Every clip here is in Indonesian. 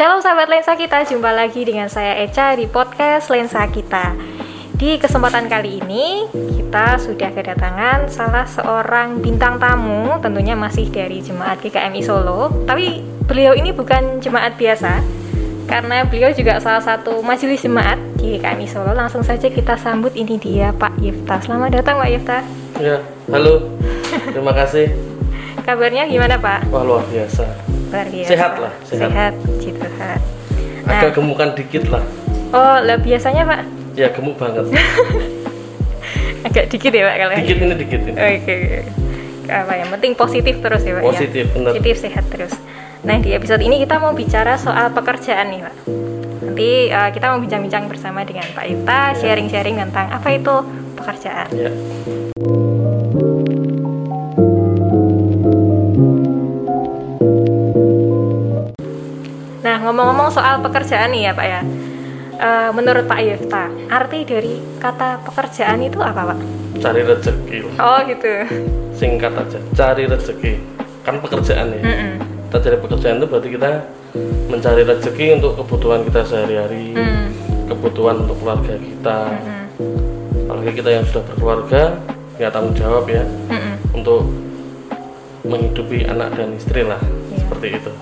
Shalom sahabat lensa kita, jumpa lagi dengan saya Eca di podcast Lensa Kita. Di kesempatan kali ini, kita sudah kedatangan salah seorang bintang tamu, tentunya masih dari Jemaat GKMI Solo. Tapi beliau ini bukan jemaat biasa, karena beliau juga salah satu majelis jemaat di GKMI Solo. Langsung saja kita sambut ini dia Pak Yifta. Selamat datang Pak Yifta. Ya, halo. Terima kasih. Kabarnya gimana Pak? Wah luar biasa. Luar biasa. Sehat lah, sehat. Sehat, puji Tuhan. Nah, Agak gemukan dikit lah. oh, lah biasanya Pak Ya gemuk banget. agak dikit ya Pak kalau Dikit ini dikit ini. Oke. Apa yang penting positif terus ya Pak Positif, ya. benar. Positif sehat terus. Nah di episode ini kita mau bicara soal pekerjaan nih Pak. Nanti uh, kita mau bincang-bincang bersama dengan Pak Yuta, Ya. sharing-sharing tentang apa itu pekerjaan. Ya. Nah ngomong-ngomong soal pekerjaan nih ya Pak ya. Uh, menurut Pak Yefta, arti dari kata pekerjaan itu apa Pak? Cari rezeki. Oh gitu. Singkat aja. Cari rezeki. Kan pekerjaan ya. Mm-mm. Kita cari pekerjaan itu berarti kita mencari rezeki untuk kebutuhan kita sehari-hari, Mm. kebutuhan untuk keluarga kita. Mm. Apalagi kita yang sudah berkeluarga, ya tanggung jawab ya Mm-mm. untuk menghidupi anak dan istri lah. Iya. Seperti itu.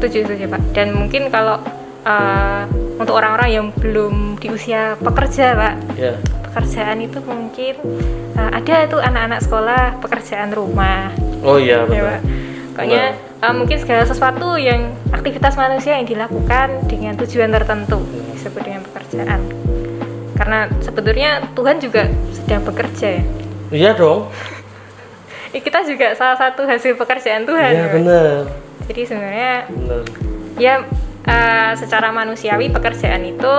Setuju, setuju Pak. Dan mungkin kalau uh, untuk orang-orang yang belum di usia pekerja Pak, Ya. pekerjaan itu mungkin uh, ada tuh anak-anak sekolah pekerjaan rumah, Oh iya ya betul. Pak. Pokoknya uh, mungkin segala sesuatu yang aktivitas manusia yang dilakukan dengan tujuan tertentu disebut dengan pekerjaan. Karena sebetulnya Tuhan juga sedang bekerja ya. Iya dong. Eh, Kita juga salah satu hasil pekerjaan Tuhan. Iya ya, benar. Jadi sebenarnya Benar. ya eh, secara manusiawi pekerjaan itu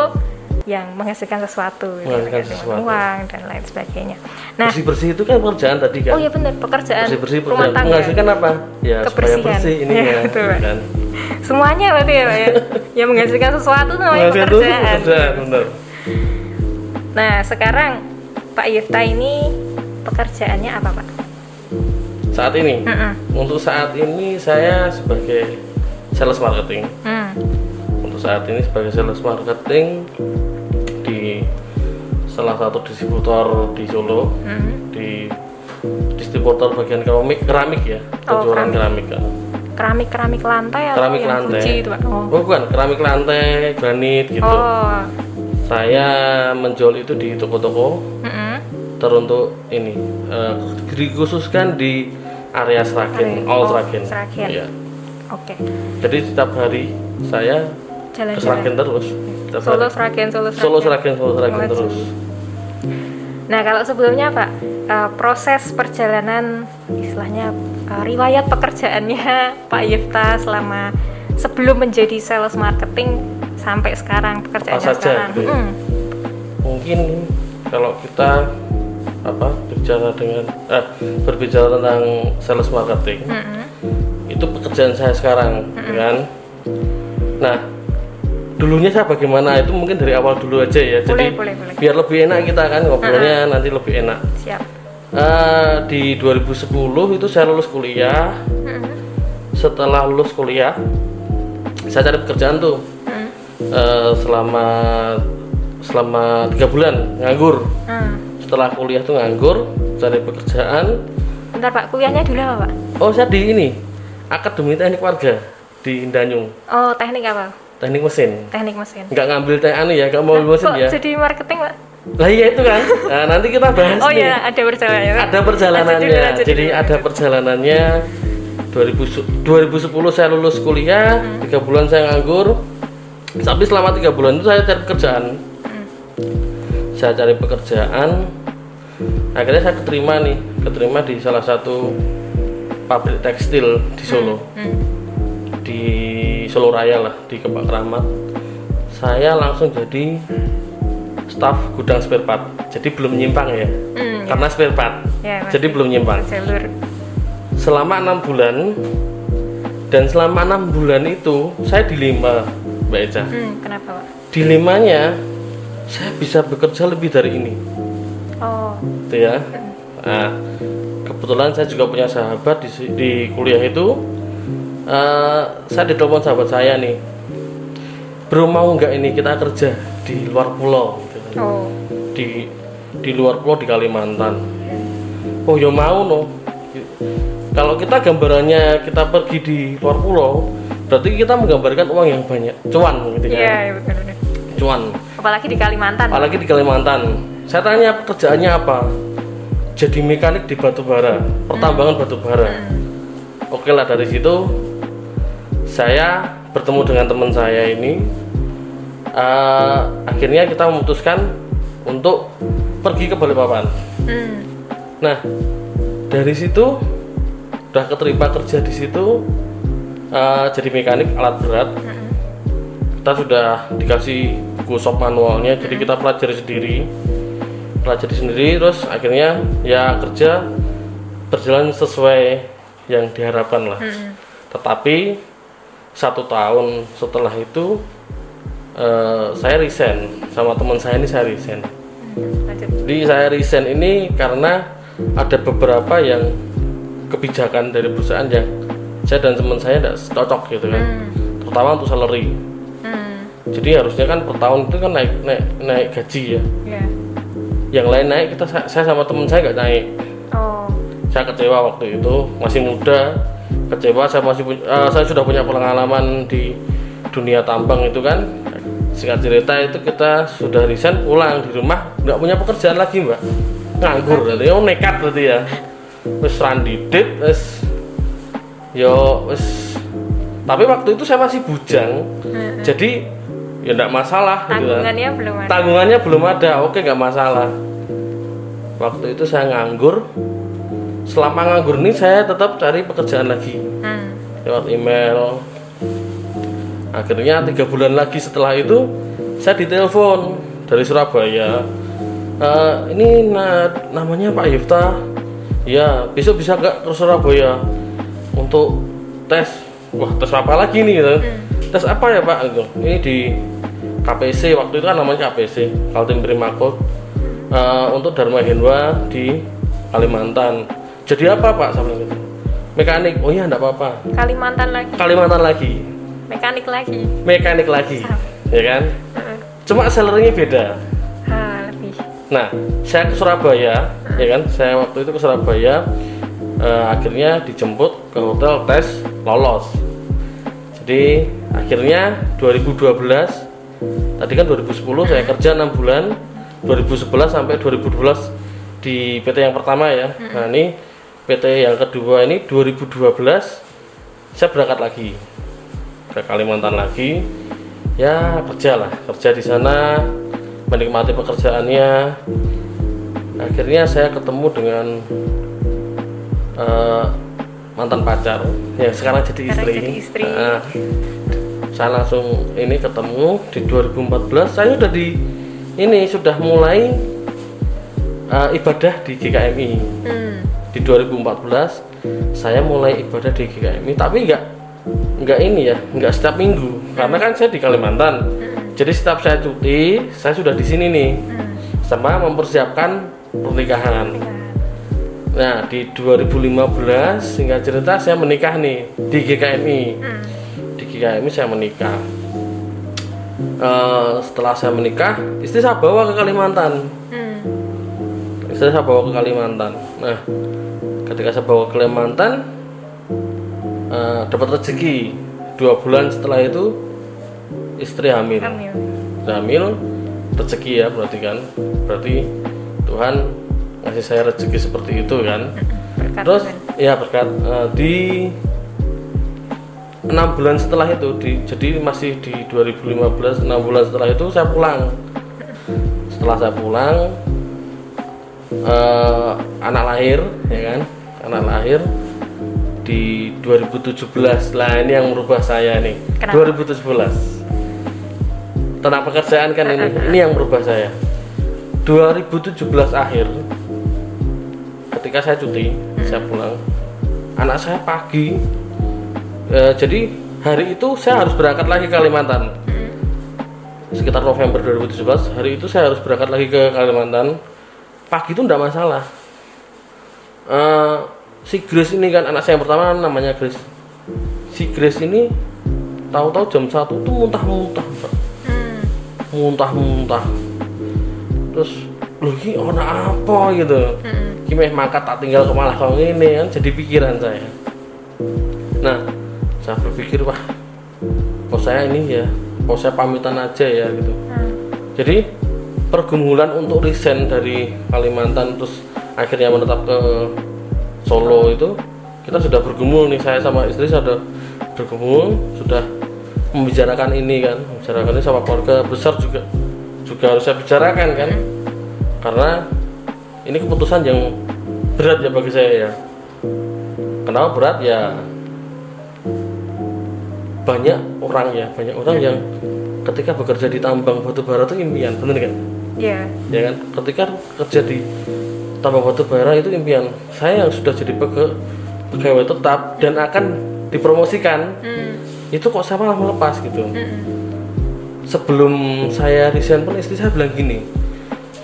yang menghasilkan sesuatu, Menghasilkan menghasilkan sesuatu. uang dan lain sebagainya. Nah, bersih bersih itu kan pekerjaan tadi kan. oh ya benar pekerjaan bersih bersih rumah tangga. menghasilkan apa? Ya supaya Kebersihan. bersih ini Iya, ya. betul, Pak. kan. Semuanya berarti ya, ya. yang menghasilkan sesuatu itu namanya Menghasilkan itu pekerjaan. pekerjaan benar. Nah, sekarang Pak Yifta ini pekerjaannya apa, Pak? Saat ini, Mm-mm. untuk saat ini saya sebagai sales marketing. Hmm. Untuk saat ini sebagai sales marketing di salah satu distributor di Solo Hmm. di distributor bagian keramik keramik ya Oh, penjualan keramik. keramik, ya. Keramik keramik lantai atau keramik yang lantai itu, Pak? Oh. Oh, bukan keramik lantai granit gitu Oh. saya menjual itu di toko-toko Mm-mm. teruntuk ini eh, dikhususkan di area Seragen, Area- all oh, Seragen. Seragen. Iya. Oke. Jadi setiap hari saya ke Seragen Jalan-jalan. terus. Setiap Solo hari. Seragen, Solo Seragen. Solo Seragen, Solo Seragen Oh, terus. Nah, kalau sebelumnya Pak, eh, proses perjalanan istilahnya eh, riwayat pekerjaannya Pak Yifta selama sebelum menjadi sales marketing sampai sekarang pekerjaannya Apa saja sekarang. gitu ya? Mm. Mungkin kalau kita apa bicara dengan eh, berbicara tentang sales marketing Mm-mm. itu pekerjaan saya sekarang, kan? Nah, dulunya saya bagaimana itu mungkin dari awal dulu aja ya. Boleh, Jadi boleh, boleh. biar lebih enak kita kan ngobrolnya nanti lebih enak. Siap. Eh, di 2010 itu saya lulus kuliah. Mm-mm. Setelah lulus kuliah, saya cari pekerjaan tuh Mm. Eh, selama selama tiga bulan nganggur. Mm. Setelah kuliah tuh nganggur, cari pekerjaan. Bentar Pak, kuliahnya dulu apa Pak? Oh saya di ini Akademi Teknik Warga di Indanyung, Oh, teknik apa? teknik mesin. Teknik mesin. Nggak ngambil teknik anu ya, nggak mau Nah, mesin kok ya. jadi marketing Pak? Lah iya itu kan. Nah, nanti kita bahas Oh nih. ya, ada perjalanannya. Ada perjalanannya Lanjut dulu, lanjut jadi dulu. ada perjalanannya 2000 2010 saya lulus kuliah Hmm. tiga bulan saya nganggur tapi selama tiga bulan itu saya cari pekerjaan Hmm. Saya cari pekerjaan. Akhirnya saya keterima nih keterima di salah satu pabrik tekstil di Solo. Hmm. di Solo Raya lah di Kebak Keramat. Saya langsung jadi staf gudang spare part. Jadi belum nyimpang ya Hmm, karena spare part. Ya, jadi belum nyimpang. jalur. selama enam bulan dan selama enam bulan itu saya dilema mbak Eca. Hmm, kenapa Pak? dilemanya saya bisa bekerja lebih dari ini. Oh, gitu ya. Nah kebetulan saya juga punya sahabat di, di kuliah itu. Eh, saya ditelepon sahabat saya nih. Bro mau nggak ini kita kerja di luar pulau? Gitu kan. oh. Di di luar pulau di Kalimantan. Oh ya mau no. Kalau kita gambarannya kita pergi di luar pulau berarti kita menggambarkan uang yang banyak. Cuan gitu kan. Iya iya, benar-benar cuan apalagi di Kalimantan. Apalagi di Kalimantan. Saya tanya pekerjaannya apa? Jadi mekanik di batu bara pertambangan batu bara. Oke lah dari situ saya bertemu dengan teman saya ini. Eh, akhirnya kita memutuskan untuk pergi ke Balikpapan. Hmm. nah dari situ udah keterima kerja di situ eh, jadi mekanik alat berat kita sudah dikasih buku shop manualnya jadi kita pelajari sendiri. Pelajari sendiri terus akhirnya ya kerja berjalan sesuai yang diharapkan lah. Tetapi satu tahun setelah itu eh, saya resign. Sama teman saya ini saya resign. Lanjut. Jadi saya resign ini karena ada beberapa yang kebijakan dari perusahaan yang saya dan teman saya tidak cocok gitu kan. Terutama untuk salary. hmm. Jadi harusnya kan per tahun itu kan naik naik naik gaji ya. Ya yang lain naik kita saya sama teman saya nggak naik. Oh. Saya kecewa waktu itu masih muda kecewa saya masih punya, eh, saya sudah punya pengalaman di dunia tambang itu kan. Singkat cerita itu kita sudah resign pulang di rumah nggak punya pekerjaan lagi mbak. Nganggur berarti oh nekat berarti ya. Wes randidit wes yo wes tapi waktu itu saya masih bujang. Jadi ya nggak masalah gitu kan. tanggungannya belum ada. Tanggungannya belum ada. Oke nggak masalah. Waktu itu saya nganggur. Selama nganggur ini saya tetap cari pekerjaan lagi. Hmm. lewat email. Akhirnya tiga bulan lagi setelah itu saya ditelepon dari Surabaya. "Eh, ini na- namanya Pak Yifta ya besok bisa nggak ke Surabaya untuk tes? Wah tes apa lagi nih gitu tes apa ya Pak? Gitu. ini di KPC waktu itu kan namanya KPC Kaltim Primakot Eh, untuk Dharma Henwa di Kalimantan. Jadi apa Pak? Sama gitu. Mekanik. Oh iya enggak apa-apa. Kalimantan lagi. Kalimantan lagi. Mekanik lagi. Mekanik lagi. Sama. ya kan? Heeh. cuma salary-nya beda. Ah lebih. Nah saya ke Surabaya ya kan? Saya waktu itu ke Surabaya eh, akhirnya dijemput ke hotel tes lolos akhirnya 2012 tadi kan 2010 saya kerja 6 bulan 2011 sampai 2012 di PT yang pertama ya. Nah ini PT yang kedua ini 2012 saya berangkat lagi. Ke Kalimantan lagi. Ya kerja lah kerja di sana menikmati pekerjaannya. Akhirnya saya ketemu dengan eh, mantan pacar. Yang sekarang jadi Sekarang istri, jadi istri. Nah, saya langsung ini ketemu di 2014 saya udah di ini sudah mulai eh, ibadah di GKMI hmm. di 2014 saya mulai ibadah di GKMI tapi nggak nggak ini ya nggak setiap minggu. Karena kan saya di Kalimantan. Jadi setiap saya cuti saya sudah di sini nih. Sama mempersiapkan pernikahan nah di 2015 singkat cerita saya menikah nih di GKMI Hmm. di GKMI saya menikah. Eh, setelah saya menikah istri saya bawa ke Kalimantan. Hmm. istri saya bawa ke Kalimantan. Nah ketika saya bawa ke Kalimantan eh, dapat rezeki. Dua bulan setelah itu istri hamil. Hamil. hamil rezeki ya berarti kan. Berarti Tuhan ngasih saya rezeki seperti itu kan? Berkat terus Tuhan. ya berkat eh, di enam bulan setelah itu di, jadi masih di 2015 enam bulan setelah itu saya pulang. Setelah saya pulang eh, anak lahir ya kan? Anak lahir di 2017 lah ini yang merubah saya nih. Kenapa? 2017 tentang pekerjaan kan ini. Ini yang merubah saya. 2017 akhir ketika saya cuti saya pulang anak saya pagi. Eh, jadi hari itu saya harus berangkat lagi ke Kalimantan. Sekitar November 2017 hari itu saya harus berangkat lagi ke Kalimantan. Pagi itu enggak masalah. Eh, si Grace ini kan anak saya yang pertama namanya Grace. Si Grace ini tahu-tahu jam satu tuh muntah-muntah Mbak. muntah-muntah. Terus lu ini ona apa gitu? Meh mangkat tak tinggal ke malah kau ini kan jadi pikiran saya. Nah saya berpikir wah pos saya ini ya pos saya pamitan aja ya gitu. Hmm. jadi pergumulan untuk resign dari Kalimantan terus akhirnya menetap ke Solo itu kita sudah bergumul nih saya sama istri sudah bergumul sudah membicarakan ini kan membicarakan ini sama keluarga besar juga juga harus saya bicarakan kan karena ini keputusan yang berat ya bagi saya ya. Kenapa berat? Ya banyak orang ya banyak orang yang ketika bekerja di tambang batu bara itu impian bener kan Iya. ya kan? Ketika kerja di tambang batu bara itu impian. Saya yang sudah jadi pege- pegawai tetap dan akan dipromosikan Mm. itu kok saya malah melepas gitu. Mm-mm. sebelum saya resign pun istri saya bilang gini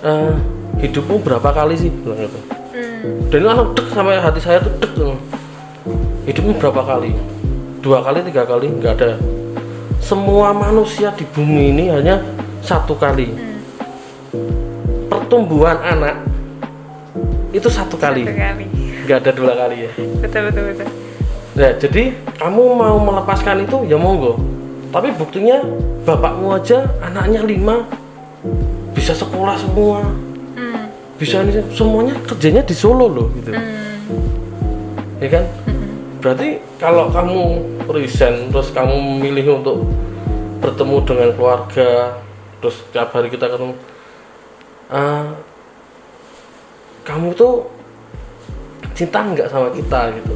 "Eh, hidupmu berapa kali sih bilang gitu Mm. dan langsung dek sama hati saya tuh dek tuh. hidupmu berapa kali dua kali tiga kali nggak ada semua manusia di bumi ini hanya satu kali Mm. pertumbuhan anak itu satu kali Satu kali. nggak ada dua kali ya Betul betul betul. nah jadi kamu mau melepaskan itu ya monggo tapi buktinya bapakmu aja anaknya lima bisa sekolah semua Mm. bisa ini semuanya kerjanya di Solo loh gitu Mm. ya kan berarti kalau kamu resign terus kamu memilih untuk bertemu dengan keluarga terus tiap hari kita ketemu ah, kamu tuh cinta nggak sama kita gitu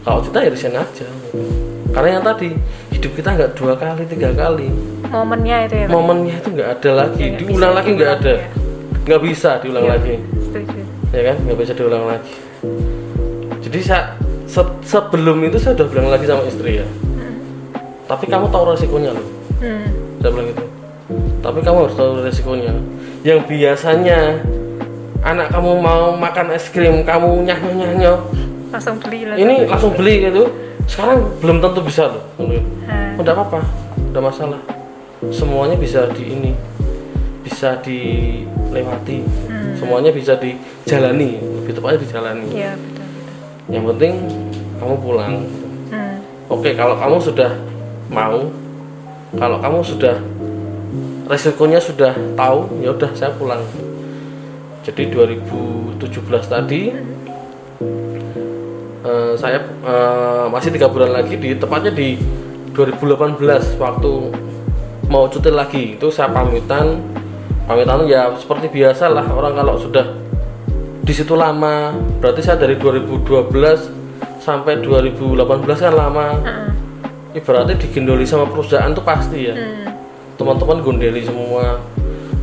kalau cinta ya resign aja gitu. Karena yang tadi hidup kita nggak dua kali tiga kali Momennya itu ya. Momennya itu nggak ada lagi Ya, diulang lagi nggak ada ya. nggak bisa diulang Iya. lagi Setuju. ya kan nggak bisa diulang lagi jadi saya se- sebelum itu saya udah bilang lagi sama istri ya tapi kamu tahu resikonya loh Mm. saya bilang gitu tapi kamu harus tahu resikonya yang biasanya anak kamu mau makan es krim kamu nyah nyah nyah nyah Langsung beli lah. ini langsung beli gitu sekarang belum tentu bisa loh Ah. udah apa apa udah masalah semuanya bisa di ini bisa dilewati Hmm. semuanya bisa dijalani lebih tepatnya dijalani Iya betul betul. yang penting kamu pulang Mm. oke kalau kamu sudah mau kalau kamu sudah resikonya sudah tahu ya udah saya pulang jadi 2017 tadi eh, saya eh, masih tiga bulan lagi di tepatnya di 2018 waktu mau cuti lagi. Itu saya pamitan pamitan ya seperti biasa lah orang kalau sudah di situ lama. Berarti saya dari 2012 sampai 2018 kan lama. Ibaratnya digendoli sama perusahaan tuh pasti ya. Mm. teman-teman gondeli semua.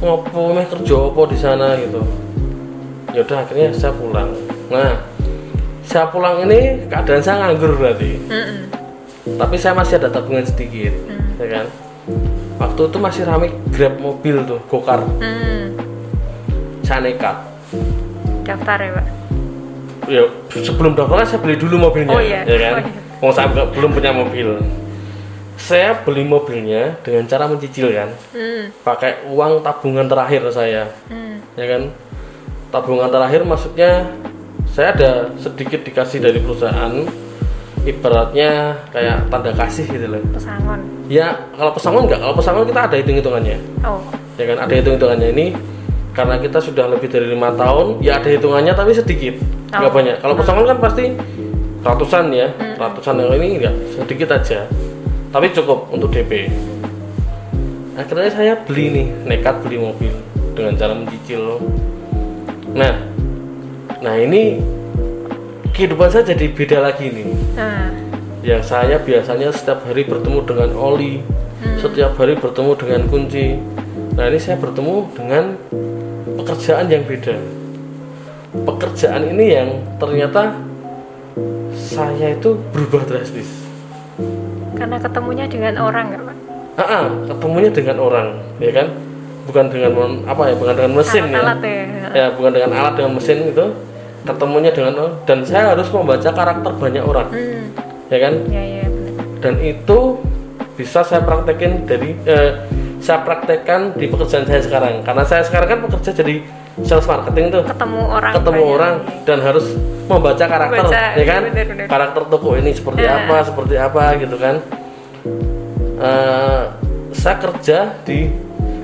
Ngopo meh kerja apa di sana gitu. Ya udah akhirnya saya pulang. Nah saya pulang ini keadaan saya nganggur berarti Mm-mm. tapi saya masih ada tabungan sedikit Mm. ya kan waktu itu masih rame grab mobil tuh gokar Mm. saya nekat Daftar ya pak. ya sebelum daftar kan saya beli dulu mobilnya Oh iya. ya kan Oh iya. Wong saya belum punya mobil saya beli mobilnya dengan cara mencicil kan Mm. pakai uang tabungan terakhir saya Mm. ya kan tabungan terakhir maksudnya saya ada sedikit dikasih dari perusahaan ibaratnya kayak tanda kasih gitu loh. Pesangon. ya kalau pesangon enggak kalau pesangon kita ada hitung hitungannya Oh. ya kan ada hitung hitungannya ini karena kita sudah lebih dari lima tahun ya ada hitungannya tapi sedikit nggak Oh. banyak. Kalau pesangon kan pasti ratusan ya ratusan. Yang ini enggak sedikit aja. Tapi cukup untuk DP akhirnya saya beli nih nekat beli mobil dengan cara mencicil nah nah ini kehidupan saya jadi beda lagi nih Nah. yang saya biasanya setiap hari bertemu dengan oli setiap hari bertemu dengan kunci. Nah ini saya bertemu dengan pekerjaan yang beda. Pekerjaan ini yang ternyata saya itu berubah drastis. Karena ketemunya dengan orang pak? Ah, ah, ketemunya dengan orang ya kan? Bukan dengan apa ya bukan dengan mesin ya. Alat-alat ya. ya bukan dengan alat dengan mesin gitu ketemunya dengan orang dan saya harus membaca karakter banyak orang. Hmm. ya kan? Ya ya dan itu bisa saya praktekin dari eh, saya praktekkan di pekerjaan saya sekarang. Karena saya sekarang kan bekerja jadi sales marketing tuh. Ketemu orang ketemu banyak. orang dan harus membaca karakter Baca, ya kan? bener, bener. karakter toko ini seperti Nah. apa seperti apa gitu kan? Eh, saya kerja di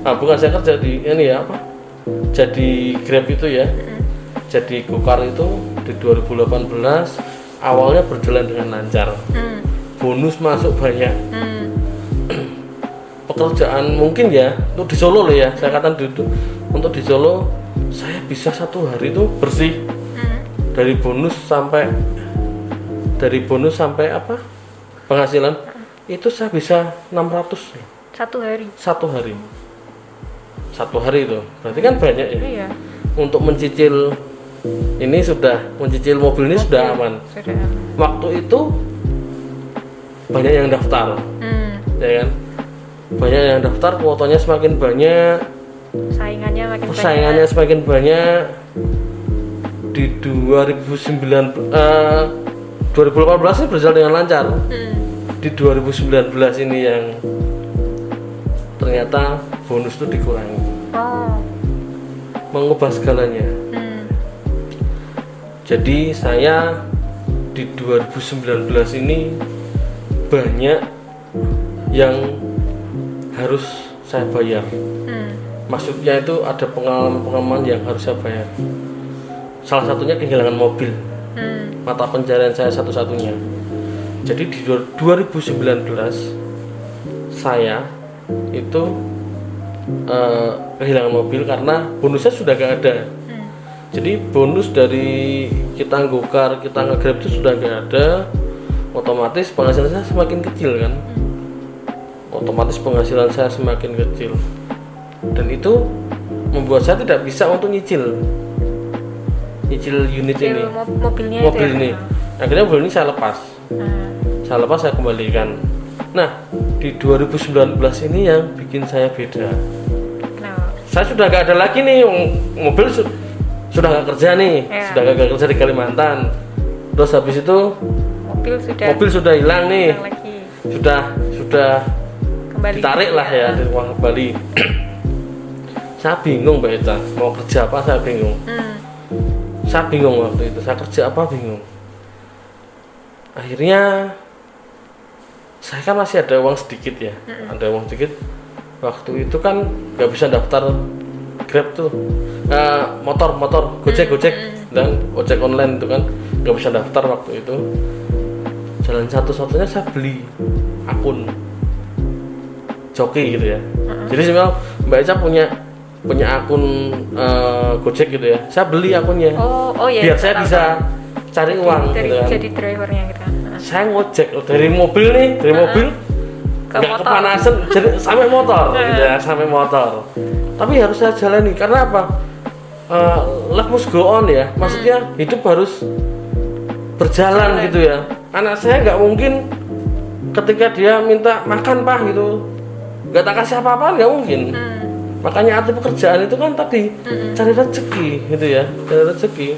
ah bukan saya kerja di ini ya apa? Jadi grab itu ya jadi gokar itu di 2018 awalnya berjalan dengan lancar. Hmm, bonus masuk banyak. Hmm, pekerjaan mungkin ya untuk di Solo loh ya saya katakan dulu untuk di Solo saya bisa satu hari itu bersih. Hmm. dari bonus sampai dari bonus sampai apa? Penghasilan itu saya bisa 600 satu hari? Satu hari. Satu hari itu. Berarti kan banyak ya? Iya. Untuk mencicil ini sudah mencicil mobil ini sudah aman. sudah waktu itu banyak yang daftar hmm, ya kan? Banyak yang daftar kuotanya semakin banyak saingannya makin persaingannya semakin banyak. Di 2009 eh, 2018 ini berjalan dengan lancar. Hmm. di 2019 ini yang ternyata bonus itu dikurangi. Oh. Mengubah segalanya. Jadi saya di 2019 ini banyak yang harus saya bayar Hmm. maksudnya itu ada pengalaman-pengalaman yang harus saya bayar salah satunya kehilangan mobil Hmm. mata pencarian saya satu-satunya jadi di dua- 2019 saya itu eh, kehilangan mobil karena bonusnya sudah gak ada Hmm. Jadi bonus dari kita gokar kita ngegrab itu sudah gak ada otomatis penghasilan saya semakin kecil kan. Otomatis penghasilan saya semakin kecil. Dan itu membuat saya tidak bisa untuk nyicil. Nyicil unit ini. mo- mobilnya mobil ya? ini. Akhirnya mobil ini saya lepas. Hmm. saya lepas saya kembalikan. Nah di 2019 ini yang bikin saya beda. Kenapa? saya sudah gak ada lagi nih mobil sudah gak kerja nih Ya. sudah gak kerja di Kalimantan. Terus habis itu mobil sudah mobil sudah hilang nih. hilang lagi. Sudah sudah kembali. ditarik lah ya di uang kembali. Saya bingung mbak Eca mau kerja apa saya bingung. Hmm. saya bingung waktu itu. Saya kerja apa bingung. Akhirnya saya kan masih ada uang sedikit ya. Ada uang sedikit. Waktu itu kan nggak bisa daftar grab tuh Eh, motor motor gojek gojek. dan ojek online itu kan nggak bisa daftar waktu itu. Jalan satu-satunya saya beli akun joki gitu ya. Jadi sebenarnya mbak Eca punya punya akun eh, gojek gitu ya. Saya beli akunnya. Oh oh ya biar saya tahu, bisa tahu. cari uang dari, gitu kan. jadi drivernya Nah, saya ngojek loh, dari mobil nih dari mobil ke nggak motor. kepanasan jadi sampai motor gitu ya sampai motor tapi harus saya jalani karena apa? Eh, life must go on ya. Maksudnya hidup harus berjalan gitu ya. Anak saya nggak mungkin ketika dia minta makan pak gitu. Nggak tak kasih apa-apa nggak mungkin. Hmm. makanya arti pekerjaan itu kan tadi cari rezeki gitu ya cari rezeki.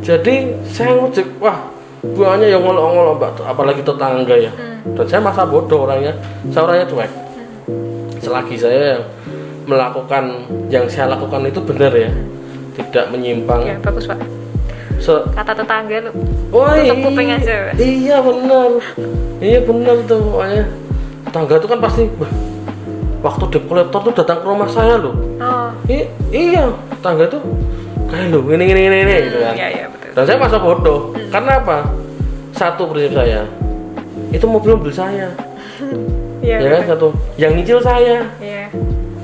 Jadi saya ngojek wah buahnya yang ngolok-ngolok mbak. Apalagi tetangga ya. Dan saya masa bodoh orangnya saya orangnya cuek. Selagi saya yang melakukan yang saya lakukan itu benar ya. Tidak menyimpang. Ya bagus pak. Se- kata tetangga lu. Tutup kuping iya, aja, iya benar. Iya benar tuh pokoknya. Tetangga itu kan pasti wah, waktu debt collector tuh datang ke rumah saya loh. Oh. I- iya tetangga tuh kayak lo ini ini ini ini gitu kan. Ya ya betul. Dan saya masa bodoh. Karena apa? Satu prinsip saya itu mobil mobil saya. Ya, ya kan satu. Yang nyicil saya. Ya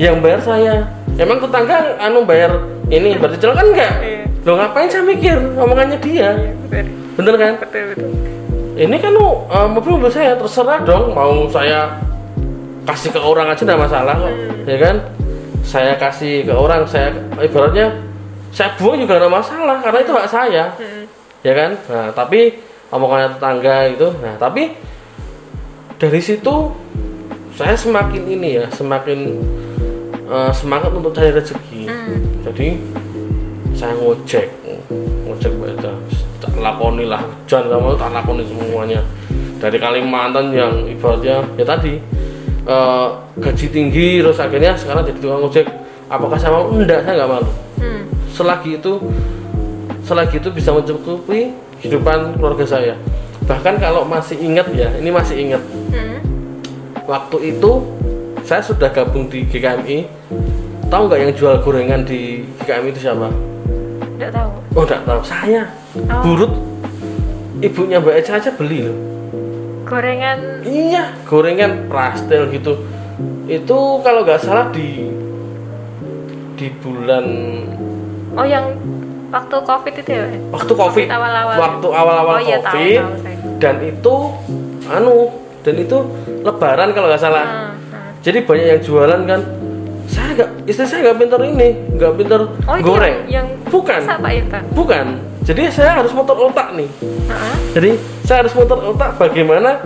yang bayar saya. Emang tetangga anu bayar ini berarti kan enggak? Iya. lo ngapain saya mikir? Omongannya dia. Ya betul. Bener kan? Betul betul. Ini kan uh, mobil mobil saya terserah dong. Mau saya kasih ke orang aja tidak masalah kok ya kan? Saya kasih ke orang saya ibaratnya saya buang juga tidak masalah karena itu hak saya Hmm. ya kan? Nah tapi omongannya tetangga gitu. Nah tapi dari situ saya semakin ini ya semakin uh, semangat untuk cari rezeki. Hmm. jadi saya ngojek. Ngojek baca tak lakoni lah hujan kamu tak lakoni semuanya. Dari Kalimantan yang ibaratnya ya tadi eh, gaji tinggi terus akhirnya sekarang jadi tukang ojek apakah saya mau? Enggak saya nggak malu. Hmm. selagi itu selagi itu bisa mencukupi kehidupan keluarga saya. Bahkan kalau masih ingat ya ini masih ingat. Hmm. waktu itu saya sudah gabung di GKMI tahu nggak yang jual gorengan di GKMI itu siapa Nggak tahu. oh nggak tahu saya Oh. burut ibunya Mbak Eca aja beli loh Gorengan iya gorengan prastel gitu itu kalau nggak salah di di bulan Oh yang waktu covid itu ya? waktu covid awal-awal. waktu awal-awal Oh, iya, tahu, covid tahu saya. dan itu anu dan itu lebaran kalau nggak salah hmm. Jadi banyak yang jualan kan saya nggak istri saya nggak pintar ini nggak pintar Oh goreng. yang, yang bukan. Irfan? bukan. Jadi saya harus muter otak nih. Heeh. jadi saya harus muter otak bagaimana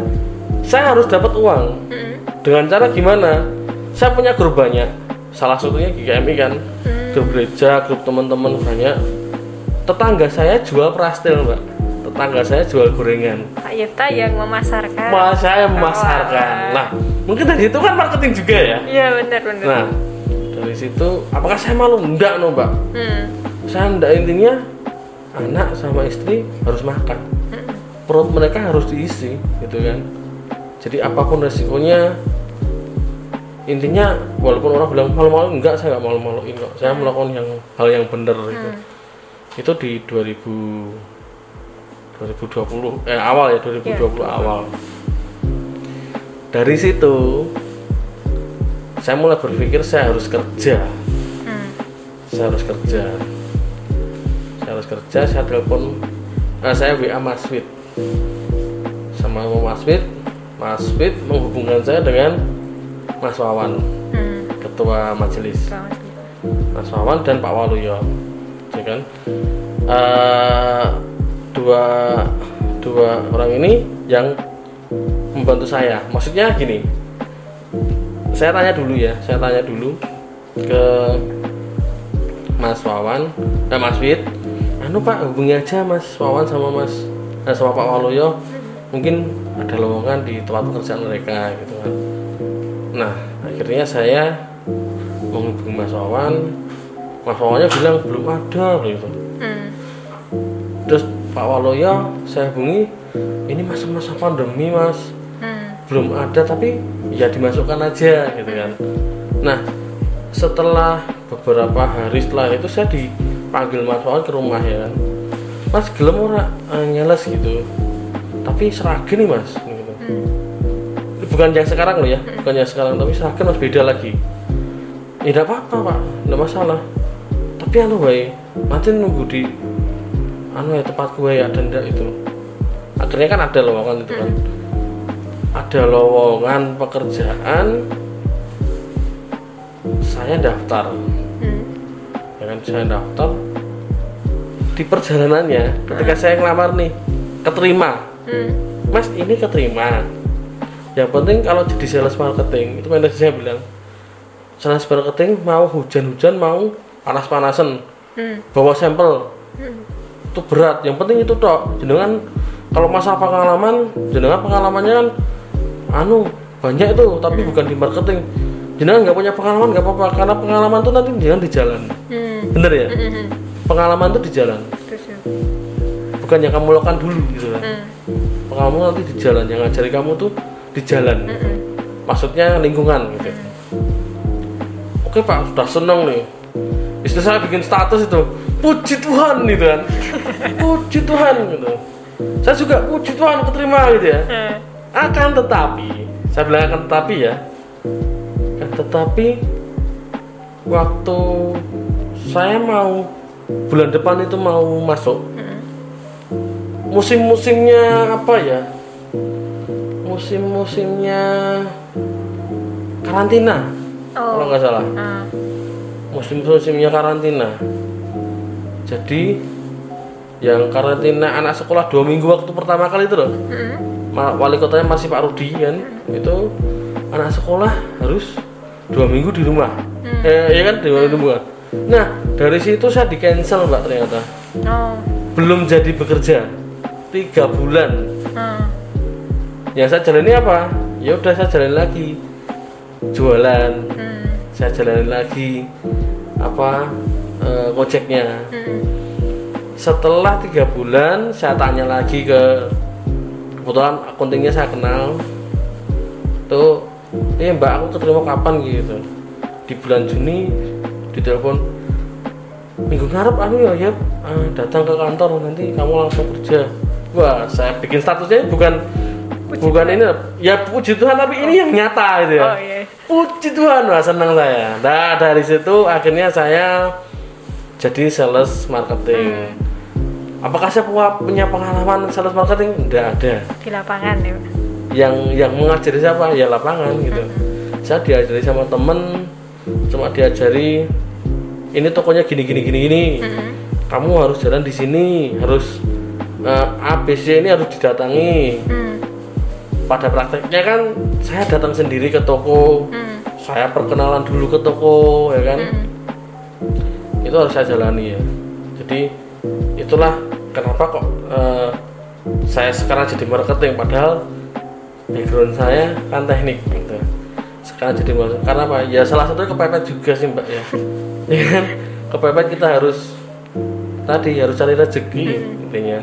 saya harus dapat uang. Mm-mm. dengan cara gimana? Saya punya grup banyak. Salah satunya GKMI kan. Hmm. grup gereja grup teman-teman banyak. Tetangga saya jual prastel mbak tetangga saya jual gorengan Pak Yefta yang memasarkan. Mas saya memasarkan Wah. nah mungkin dari itu kan marketing juga ya Iya benar benar. nah dari situ apakah saya malu enggak no mbak Hmm. saya enggak intinya anak sama istri harus makan Mm-mm. perut mereka harus diisi gitu kan jadi apa pun resikonya intinya walaupun orang bilang malu-malu enggak saya nggak malu-maluin kok saya melakukan yang hal yang benar gitu Hmm. itu di 2000 2020 eh awal ya 2020 awal. dari situ saya mulai berpikir saya harus kerja. Hmm. saya harus kerja. Saya harus kerja saya telepon nah, saya WA Mas Wid sama Mas Wid Mas Wid menghubungkan saya dengan Mas Wawan Hmm. ketua majelis. Mas Wawan dan Pak Waluyo ya kan? Eh, dua dua orang ini yang membantu saya. Maksudnya gini saya tanya dulu ya saya tanya dulu ke Mas Wawan eh Mas Wid anu Pak hubungi aja Mas Wawan sama Mas eh, sama Pak Waluyo. Mungkin ada lowongan di tempat pekerjaan mereka gitu kan. Nah akhirnya saya menghubungi Mas Wawan. Mas Wawannya bilang belum ada gitu. Hmm. terus Pak Waluyo saya hubungi ini masa-masa pandemi Mas Hmm. belum ada tapi ya dimasukkan aja gitu kan nah setelah beberapa hari setelah itu saya dipanggil Mas Wawan ke rumah ya kan Mas gelem ora eh, nyeles gitu tapi seragen nih Mas gitu. Hmm. bukan yang sekarang loh ya bukan yang sekarang tapi seragen mas beda lagi ya tidak apa-apa Pak tidak masalah tapi anu baik nanti nunggu di anu ya tempat gue ya ada itu. Akhirnya kan ada lowongan itu kan. Ada lowongan pekerjaan. Saya daftar. Hmm. ya kan saya daftar. Di perjalanannya ketika saya ngelamar nih keterima. Hmm. mas ini keterima. Yang penting kalau jadi sales marketing itu manajer saya bilang. Sales marketing mau hujan-hujan mau panas-panasan. Hmm. bawa sampel. Hmm. Itu berat. Yang penting itu tok. Jenengan kalau masa pengalaman jenengan pengalamannya kan anu banyak itu tapi bukan di marketing. Jenengan nggak punya pengalaman nggak apa-apa. Karena pengalaman itu nanti jenengan di jalan. Hmm. bener ya? Hmm. Hmm. pengalaman itu di jalan. Bukan yang kamu lakukan dulu gitu kan. Hmm. pengalaman nanti di jalan. Yang ngajari kamu tuh di jalan. Hmm. maksudnya lingkungan gitu. Oke pak. Sudah seneng nih. Istri saya bikin status itu puji Tuhan gitu kan puji Tuhan gitu saya juga puji Tuhan keterima gitu ya Hmm. akan tetapi saya bilang akan tetapi ya akan tetapi waktu saya mau bulan depan itu mau masuk Hmm. musim-musimnya apa ya musim-musimnya karantina kalau Oh. nggak salah Ah. musim-musimnya karantina jadi yang karantina anak sekolah dua minggu waktu pertama kali itu loh. Hmm. Wali kotanya masih Pak Rudi kan? Itu anak sekolah harus dua minggu di rumah. Eh, ya kan? Di rumah. Nah dari situ saya di cancel mbak ternyata. Oh. belum jadi bekerja. Tiga bulan. Hmm. yang saya jalani apa? Ya udah saya jalani lagi. Jualan. Hmm. saya jalanin lagi apa eh, gojeknya Hmm. setelah tiga bulan saya tanya lagi ke kebetulan akuntingnya saya kenal. Tuh eh mbak aku keterima kapan? Gitu. Di bulan Juni ditelepon minggu ngarep anu ya ya eh, datang ke kantor nanti kamu langsung kerja. Wah saya bikin statusnya bukan bukan ini ya puji Tuhan tapi ini yang nyata gitu ya. Oh iya. puji Tuhan wah senang saya. Nah dari situ akhirnya saya jadi sales marketing apakah saya punya- pengalaman sales marketing tidak ada Di lapangan ya. Pak. yang yang mengajari siapa ya lapangan gitu saya diajari sama temen cuma diajari ini tokonya gini gini gini gini Hmm. kamu harus jalan di sini harus eh, A B C ini harus didatangi Hmm. pada prakteknya kan saya datang sendiri ke toko Hmm. saya perkenalan dulu ke toko ya kan Hmm. Itu harus saya jalani ya. Jadi itulah kenapa kok eh, saya sekarang jadi marketing padahal background saya kan teknik gitu. Sekarang jadi marketing. Karena apa? Ya salah satunya kepepet juga sih mbak ya. Ya kan? Kepepet kita harus tadi harus cari rezeki intinya.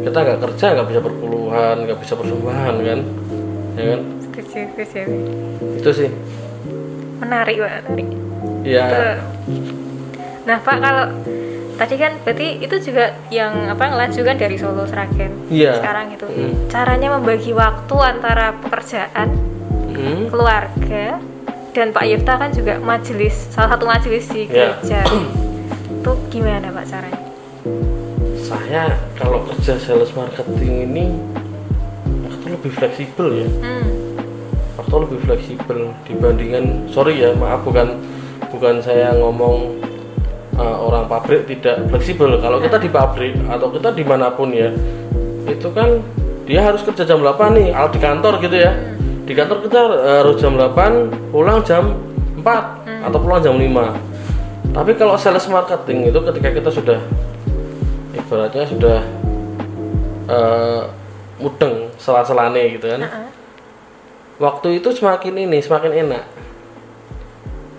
Kita nggak kerja nggak bisa perpuluhan nggak bisa persembahan kan? Ya kan? Setuju, setuju. itu sih. Menarik. Menarik. ya. Nah, Pak kalau tadi kan berarti itu juga yang apa ngelanjutkan dari Solo Sragen. Iya. Sekarang itu Hmm. caranya membagi waktu antara pekerjaan, Hmm. keluarga dan Pak Yifta kan juga majelis, salah satu majelis di Iya. gereja. itu gimana Pak caranya? saya kalau kerja sales marketing ini waktu lebih fleksibel ya Hmm. waktu lebih fleksibel dibandingkan sorry ya maaf bukan bukan saya ngomong uh, orang pabrik tidak fleksibel. Kalau kita di pabrik atau kita di mana pun ya itu kan dia harus kerja jam 8 nih kalau di kantor gitu ya. Di kantor kita harus jam 8 pulang jam 4 atau pulang jam 5 tapi kalau sales marketing itu ketika kita sudah ibaratnya sudah eh, mudeng sela-selane gitu kan. Heeh. waktu itu semakin ini semakin enak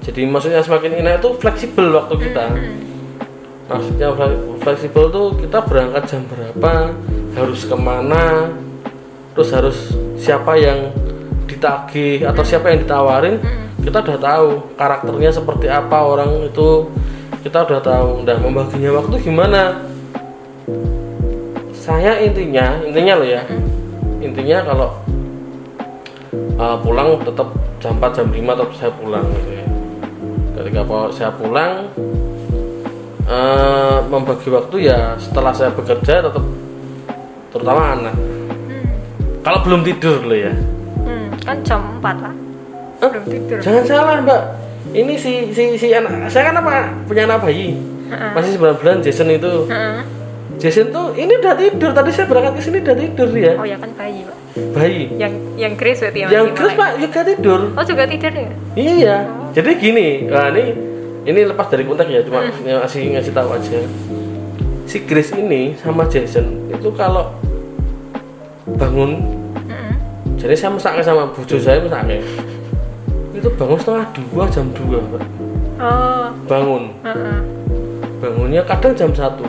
jadi maksudnya semakin enak itu fleksibel waktu kita. Maksudnya fle- fleksibel tuh kita berangkat jam berapa harus ke mana terus harus siapa yang ditagih atau siapa yang ditawarin kita udah tahu karakternya seperti apa orang itu kita udah tahu. Udah membaginya waktu gimana? Saya intinya intinya loh ya. Intinya kalau uh, pulang tetap jam 4 jam 5 tetap saya pulang gitu ya ketika saya pulang uh, membagi waktu ya setelah saya bekerja tetap terutama anak kalau belum tidur loh ya Hmm, kan jam 4 Pak. Hah? Belum tidur. jangan salah mbak ini si si si anak saya kan apa punya anak bayi masih 9 bulan Jason itu. Jason tuh ini udah tidur tadi saya berangkat ke sini udah tidur dia Oh ya kan bayi Pak. Bayi Yang yang Grace berarti ya yang terus melek. pak juga tidur Oh juga tidur ya? Iya, jadi gini, nah ini ini lepas dari konteks ya, cuma ngasih ngasih tahu aja. Si Grace ini sama Jason itu kalau bangun, Heeh. jadi saya mesaknya sama bujo saya mesaknya, itu bangun setengah dua jam dua, Pak. Oh, bangun, heeh. bangunnya kadang jam satu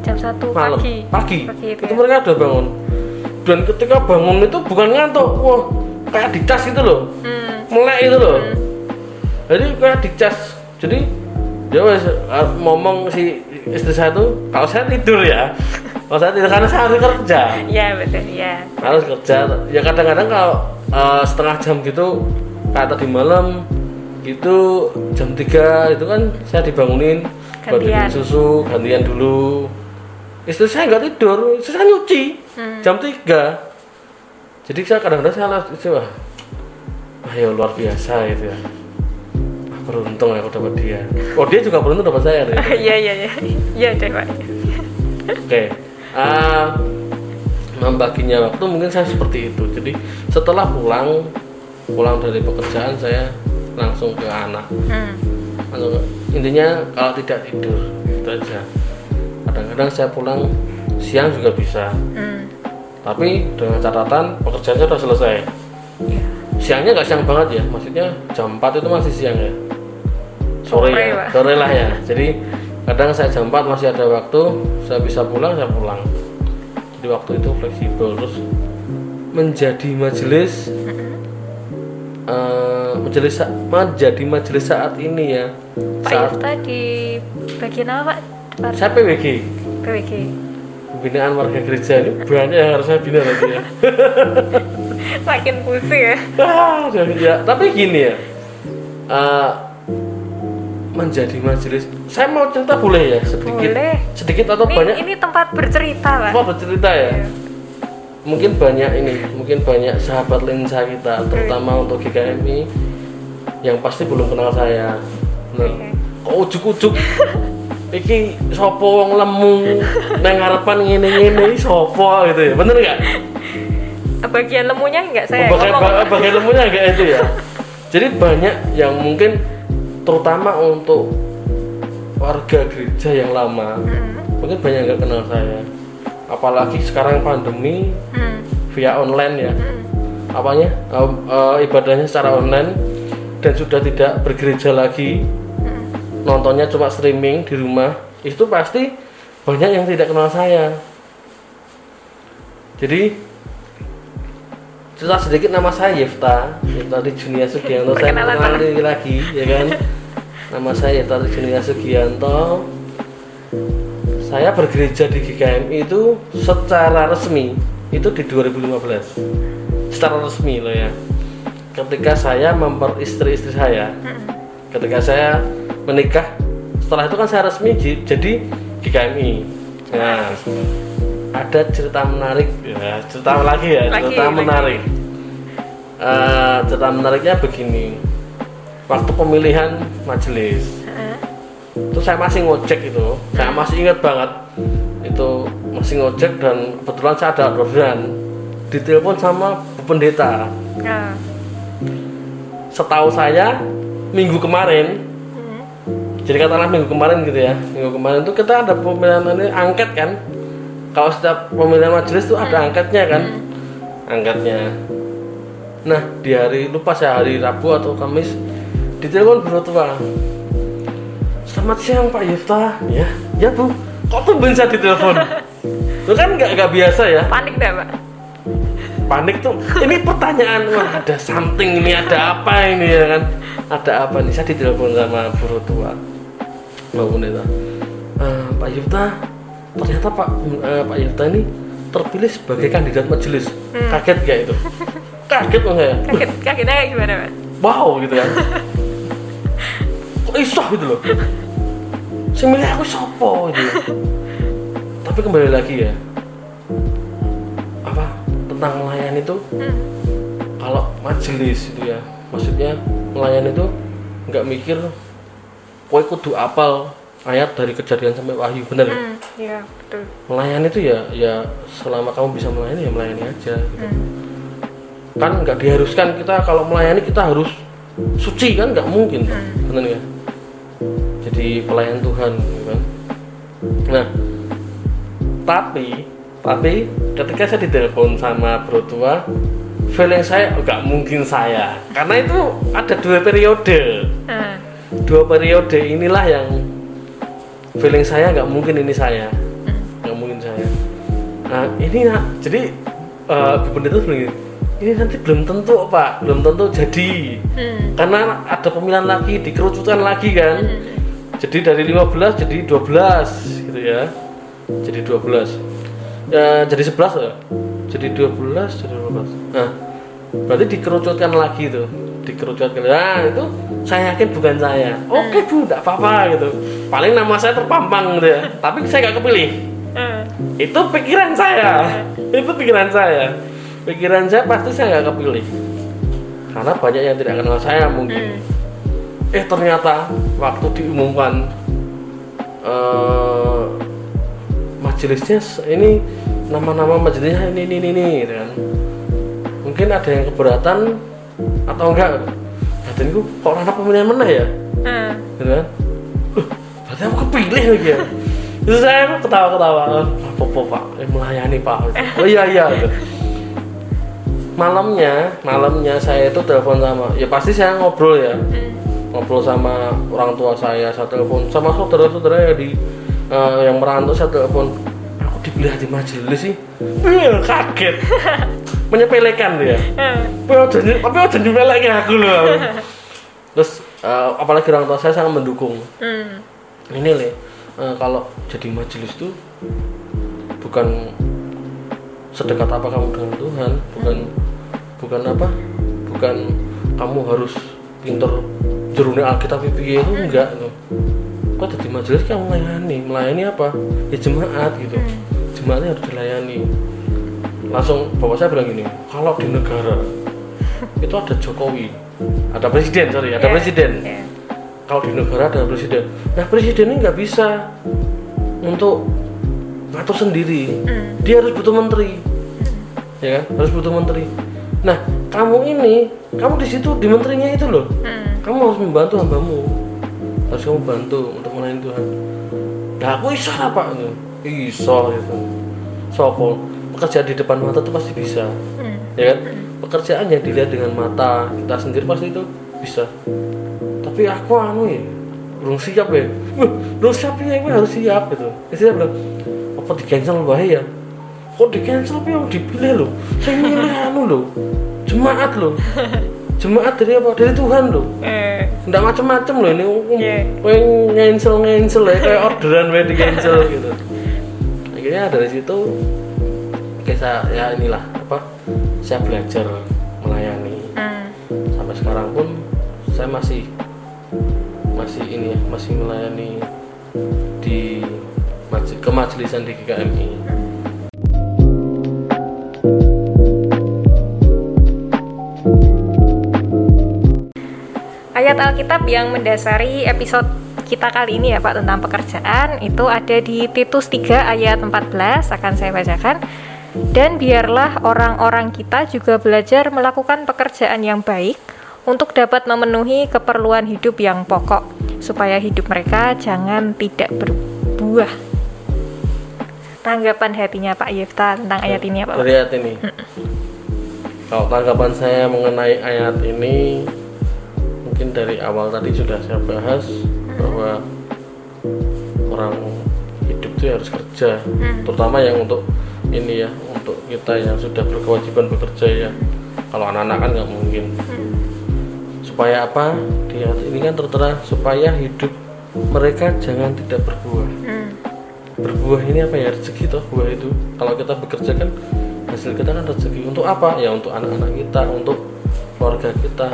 Jam 1 malam, pagi. pagi, Pagi itu itu ya? mereka udah bangun, dan ketika bangun itu bukan ngantuk, wah kayak dicas gitu loh, Hmm. melek itu loh. Jadi kayak dicas jadi dia wes uh, ngomong si istri saya tuh kalau saya tidur ya kalau saya tidur karena saya harus kerja. Iya betul ya. harus kerja. Ya kadang-kadang kalau uh, setengah jam gitu kayak tadi malam gitu jam 3 itu kan saya dibangunin buat Gantian. susu gantian dulu. Istri saya nggak tidur istri saya nyuci Hmm. jam 3 jadi saya kadang-kadang saya lihat itu wah wah ya luar biasa itu ya Wah, beruntung aku dapat dia oh dia juga beruntung dapat saya deh. Iya iya iya. Iya deh Pak. Oke, Ah, membaginya waktu mungkin saya seperti itu. Jadi setelah pulang pulang dari pekerjaan saya langsung ke anak. Hmm. Langsung ke- intinya kalau tidak tidur itu aja. Kadang-kadang saya pulang siang juga bisa. Hmm. Tapi dengan catatan pekerjaan saya sudah selesai. Siangnya nggak siang banget ya maksudnya jam 4 itu masih siang ya. Sore, ya sore lah ya. Jadi kadang saya jam 4 masih ada waktu saya bisa pulang saya pulang. Jadi waktu itu fleksibel. Terus menjadi majelis eh, majelis menjadi majelis saat ini ya. Pak saat Yufta di bagian apa Pak? saya PWG PWG. Pembinaan warga gereja ini banyak yang harus saya bina nanti ya Makin pusing ya. Ah, ya, tapi gini ya. eh, menjadi majelis. Saya mau cerita boleh ya sedikit. Boleh. Sedikit atau Ini, banyak? ini tempat bercerita, Pak. Mau bercerita ya. Iya. Mungkin banyak ini, mungkin banyak sahabat lensa kita, terutama untuk GKMI yang pasti belum kenal saya. Nah, kok ujuk-ujuk iki sopo wong lemu nang ngarepan ngene-ngene iki sopo gitu ya. Bener nggak? Bagian lemunya enggak saya bagian, ngomong. ba- bagian lemunya agak itu ya jadi banyak yang mungkin terutama untuk warga gereja yang lama Hmm. mungkin banyak nggak kenal saya apalagi sekarang pandemi Hmm. via online ya Hmm. apanya eh, eh, ibadahnya secara online dan sudah tidak bergereja lagi Hmm. Nontonnya cuma streaming di rumah itu pasti banyak yang tidak kenal saya. Jadi cerita sedikit nama saya Yefta Yefta di Junia Sugianto. Saya mengenali lagi ya kan? Nama saya Yefta di Junia Sugianto. Saya bergereja di GKMI itu secara resmi itu di 2015 secara resmi loh ya. Ketika saya memperistri istri saya. Ketika saya menikah. Setelah itu kan saya resmi jadi GKMI nah ada cerita menarik. Ya cerita lagi ya? Lagi, cerita lagi. menarik. Eh, cerita menariknya begini. Waktu pemilihan majelis. Heeh. itu saya masih ngojek itu. Saya masih ingat banget. Itu masih ngojek dan kebetulan saya ada orderan. Ditelepon sama pendeta. Nah. setahu saya minggu kemarin. Jadi katakanlah minggu kemarin gitu ya. Minggu kemarin itu kita ada pemilihan ini angket kan. Kalau setiap pemilihan majelis itu ada angketnya kan. Angketnya. Nah di hari lupa saya hari Rabu atau Kamis ditelepon biro tua. Selamat siang Pak Yufta. Ya ya Bu. Kok tuh bisa ditelepon? Itu kan nggak nggak biasa ya. Panik dah, Pak. panik tuh. Ini pertanyaan wah ada something ini ada apa ini ya kan? Ada apa nih? Saya ditelepon sama buru tua Mbak Pendeta "Eh, Pak Yufta ternyata Pak eh, Pak Yufta ini terpilih sebagai kandidat majelis. Kaget gak itu? Kaget loh saya? Kaget, kagetnya kayak gimana, Pak? wow gitu kan. Kok iso gitu loh? Saya milih aku sopo gitu? Tapi kembali lagi ya apa tentang melayani itu Hmm. kalau majelis itu ya maksudnya melayani itu nggak mikir kowe kudu apal ayat dari kejadian sampai wahyu bener ya? Hmm. Iya, betul. melayani itu ya ya selama kamu bisa melayani ya melayani aja gitu. Hmm. kan nggak diharuskan kita kalau melayani kita harus suci kan nggak mungkin Hmm. bener ya jadi pelayan Tuhan gitu kan nah tapi tapi ketika saya ditelepon sama bro tua feeling saya oh, nggak mungkin saya karena itu ada dua periode Ah. Dua periode inilah yang feeling saya nggak mungkin ini saya. Nggak mungkin saya. Nah ini nak jadi eh Bu pendeta bilang gini, ini nanti belum tentu pak. Belum tentu jadi. Hmm. karena ada pemilihan lagi dikerucutkan lagi kan? Jadi dari 15 jadi 12 gitu ya. Jadi 12 ya jadi 11 ya? Jadi 12 jadi 12 nah berarti dikerucutkan lagi tuh dikerucutkan nah itu saya yakin bukan saya. Oke bu tidak apa-apa gitu. Paling nama saya terpampang gitu ya. Tapi saya nggak kepilih. Itu pikiran saya. Itu pikiran saya. Pikiran saya pasti saya nggak kepilih. Karena banyak yang tidak kenal saya mungkin. Hmm. eh ternyata waktu diumumkan eh majelisnya ini nama-nama majelisnya ini ini ini, ini gitu kan. Mungkin ada yang keberatan atau enggak? Batinku kok anak pemilihan mana ya? Ah. gitu kan? "Loh, berarti aku kepilih lagi ya? Itu saya ketawa-ketawa. Apa apa pak? Eh, melayani pak. Oh iya iya. Gitu. malamnya malamnya saya itu telepon sama ya pasti saya ngobrol ya. Ngobrol sama orang tua saya saya telepon. Sama saudara-saudara yang di eh, yang merantau saya telepon. Aku dipilih di majelis sih. Wih, kaget menyepelekan dia. Tapi aja tapi aja nyepelekin aku loh terus eh, apalagi orang tua saya sangat mendukung. Hmm. ini le eh, kalau jadi majelis tuh bukan sedekat apa kamu dengan Tuhan bukan bukan apa bukan kamu harus pinter jeruni Alkitab piye itu enggak loh kok jadi majelis kamu melayani? Melayani apa? Ya jemaat gitu. Jemaatnya harus dilayani langsung bapak saya bilang gini kalau di negara itu ada Jokowi ada presiden sorry ada Ya, presiden. ya. kalau di negara ada presiden nah presiden ini nggak bisa untuk ngatur sendiri. Hmm. dia harus butuh menteri ya kan? Harus butuh menteri. Nah kamu ini kamu di situ di menterinya itu loh. Hmm. kamu harus membantu hambamu. Harus kamu bantu untuk melayani Tuhan. Nah aku iso apa? Itu iso gitu. Sopo pekerjaan di depan mata itu pasti bisa. Hmm. ya kan? Pekerjaan yang dilihat dengan mata kita sendiri pasti itu bisa. Tapi aku anu ya belum siap ya. Belum siap ya ini harus siap gitu. Istri bilang apa di cancel bahaya kok di cancel tapi yang dipilih loh. Saya milih anu loh jemaat loh. Jemaat dari apa? Dari Tuhan loh. Eh, nggak macem-macem loh ini Iya. yeah. cancel cancel ya kayak orderan di cancel gitu. Akhirnya dari situ oke saya ya inilah apa saya belajar melayani hmm. sampai sekarang pun saya masih masih ini ya masih melayani di maje- kemajelisan di GKMI Ayat Alkitab yang mendasari episode kita kali ini ya Pak tentang pekerjaan itu ada di Titus 3 ayat 14 akan saya bacakan. Dan biarlah orang-orang kita juga belajar melakukan pekerjaan yang baik untuk dapat memenuhi keperluan hidup yang pokok supaya hidup mereka jangan tidak berbuah. Tanggapan hatinya Pak Yefta tentang ayat ini apa Pak? dari ayat ini kalau tanggapan saya mengenai ayat ini mungkin dari awal tadi sudah saya bahas bahwa orang hidup itu harus kerja terutama yang untuk ini ya untuk kita yang sudah berkewajiban bekerja ya. Kalau anak-anak kan nggak mungkin. Supaya apa? Di ayat ini kan tertera supaya hidup mereka jangan tidak berbuah. Hmm. berbuah ini apa ya? Rezeki toh buah itu. Kalau kita bekerja kan hasil kita kan rezeki. Untuk apa? Ya untuk anak-anak kita untuk keluarga kita.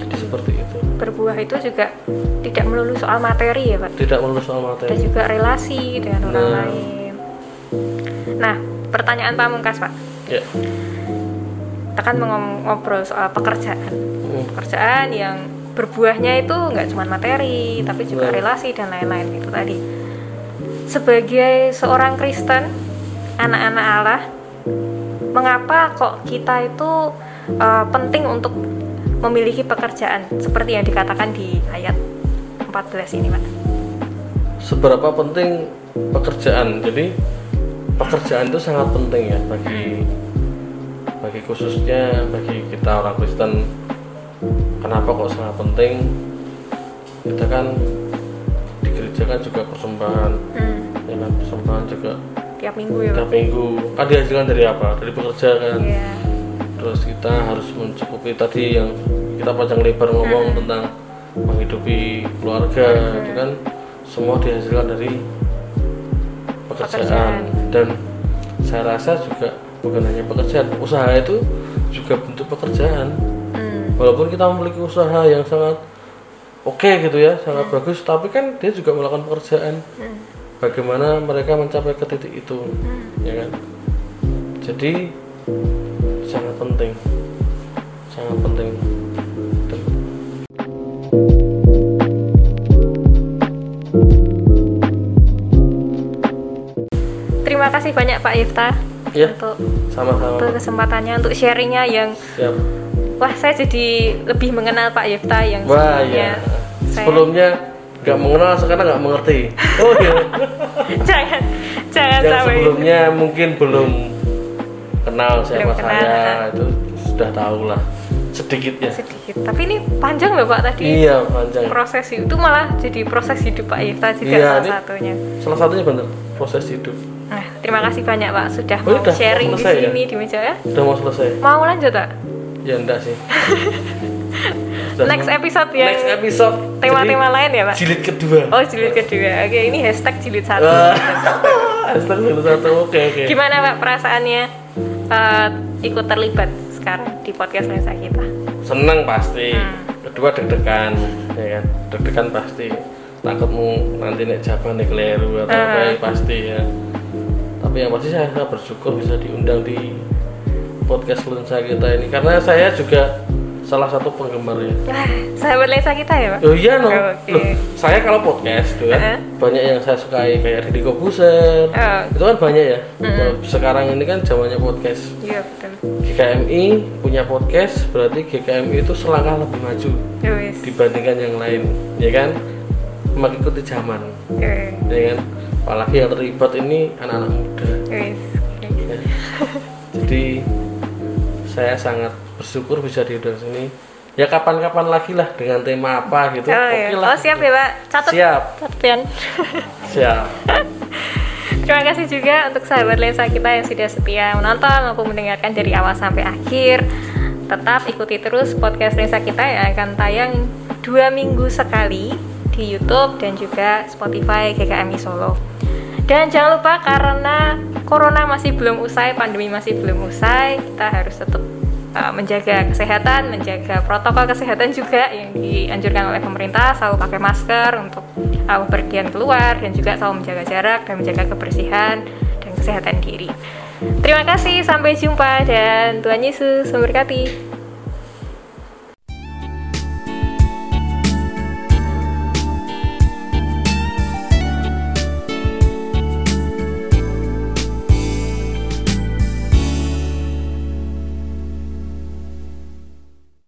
Jadi seperti itu. Berbuah itu juga tidak melulu soal materi ya Pak. tidak melulu soal materi. Juga relasi dengan orang Nah. lain. Nah, pertanyaan pamungkas Pak. ya Kita kan ngobrol soal pekerjaan. Hmm. Pekerjaan yang berbuahnya itu nggak cuma materi, tapi juga Nah. relasi dan lain-lain itu tadi. Sebagai seorang Kristen, anak-anak Allah, mengapa kok kita itu eh, penting untuk memiliki pekerjaan seperti yang dikatakan di ayat 14 ini, Pak? seberapa penting pekerjaan jadi pekerjaan itu sangat penting ya bagi bagi khususnya bagi kita orang Kristen. Kenapa kok sangat penting? Kita kan di gereja kan juga persembahan. Hmm, ya kan persembahan juga tiap minggu ya, tiap minggu. Kan dihasilkan dari apa? Dari pekerja kan. Iya. terus kita harus mencukupi tadi yang kita panjang lebar ngomong tentang menghidupi keluarga itu kan. Semua dihasilkan dari pekerjaan, Pekerjaan. dan saya rasa juga bukan hanya pekerjaan usaha itu juga bentuk pekerjaan. Hmm. walaupun kita memiliki usaha yang sangat oke gitu ya sangat bagus tapi kan dia juga melakukan pekerjaan. Hmm. bagaimana mereka mencapai ke titik itu ya kan? Jadi sangat penting. Sangat penting Terima kasih banyak Pak Yifta Ya. untuk sama-sama. untuk kesempatannya untuk sharingnya yang siap. Wah saya jadi lebih mengenal Pak Yifta yang wah sebelumnya. ya saya- sebelumnya nggak mengenal sekarang nggak mengerti. Oh iya. Jangan jangan yang sampai sebelumnya mungkin belum kenal siapa Belum kenal, saya itu sudah tahu lah sedikit ya. Sedikit. Tapi ini panjang loh pak tadi. Iya panjang. Proses itu malah jadi proses hidup Pak Ifta juga Iya, salah satunya. salah satunya bener proses hidup Nah, terima kasih banyak Pak sudah Oh, mau udah, sharing mau di ya? sini di meja ya. udah mau selesai Mau lanjut tak? ya enggak sih Sudah Next episode ya. next episode Tema-tema lain ya Pak. jilid kedua Oh jilid kedua. Oke ini hashtag jilid satu. Wah. Hashtag jilid satu oke oke Gimana Pak perasaannya eh, ikut terlibat sekarang di podcast lensa kita? seneng pasti Hmm. kedua deg-degan ya kan deg-degan pasti takutmu nanti nek jawaban nek keliru atau apa Hmm. ya, pasti ya tapi yang pasti saya, saya bersyukur bisa diundang di podcast lensa kita ini karena saya juga salah satu penggemarnya Wah, sahabat lensa kita ya Pak? Oh iya no. Oke. Loh, saya kalau podcast tuh kan Heeh. banyak yang saya sukai kayak Deddy Kobuser. Oh. Itu kan banyak ya. Sekarang ini kan zamannya podcast. Iya betul. GKMI punya podcast berarti GKMI itu selangkah lebih maju Wis. dibandingkan yang lain, ya kan? Mengikuti zaman, Oke. ya kan? Apalagi yang terlibat ini anak-anak muda. Wis. ya. Jadi saya sangat bersyukur bisa diundang sini. Ya kapan-kapan lagi lah dengan tema apa gitu. Oh, Oke iya. lah. oh siap ya Pak. Catat. Siap. Catatan. Siap. Terima kasih juga untuk sahabat lensa kita yang sudah setia menonton maupun mendengarkan dari awal sampai akhir. Tetap ikuti terus podcast lensa kita yang akan tayang dua minggu sekali di YouTube dan juga Spotify GKMI Solo. Dan jangan lupa karena corona masih belum usai, pandemi masih belum usai, kita harus tetap uh, menjaga kesehatan, menjaga protokol kesehatan juga yang dianjurkan oleh pemerintah, selalu pakai masker untuk uh, bepergian keluar dan juga selalu menjaga jarak dan menjaga kebersihan dan kesehatan diri. Terima kasih, sampai jumpa dan Tuhan Yesus memberkati.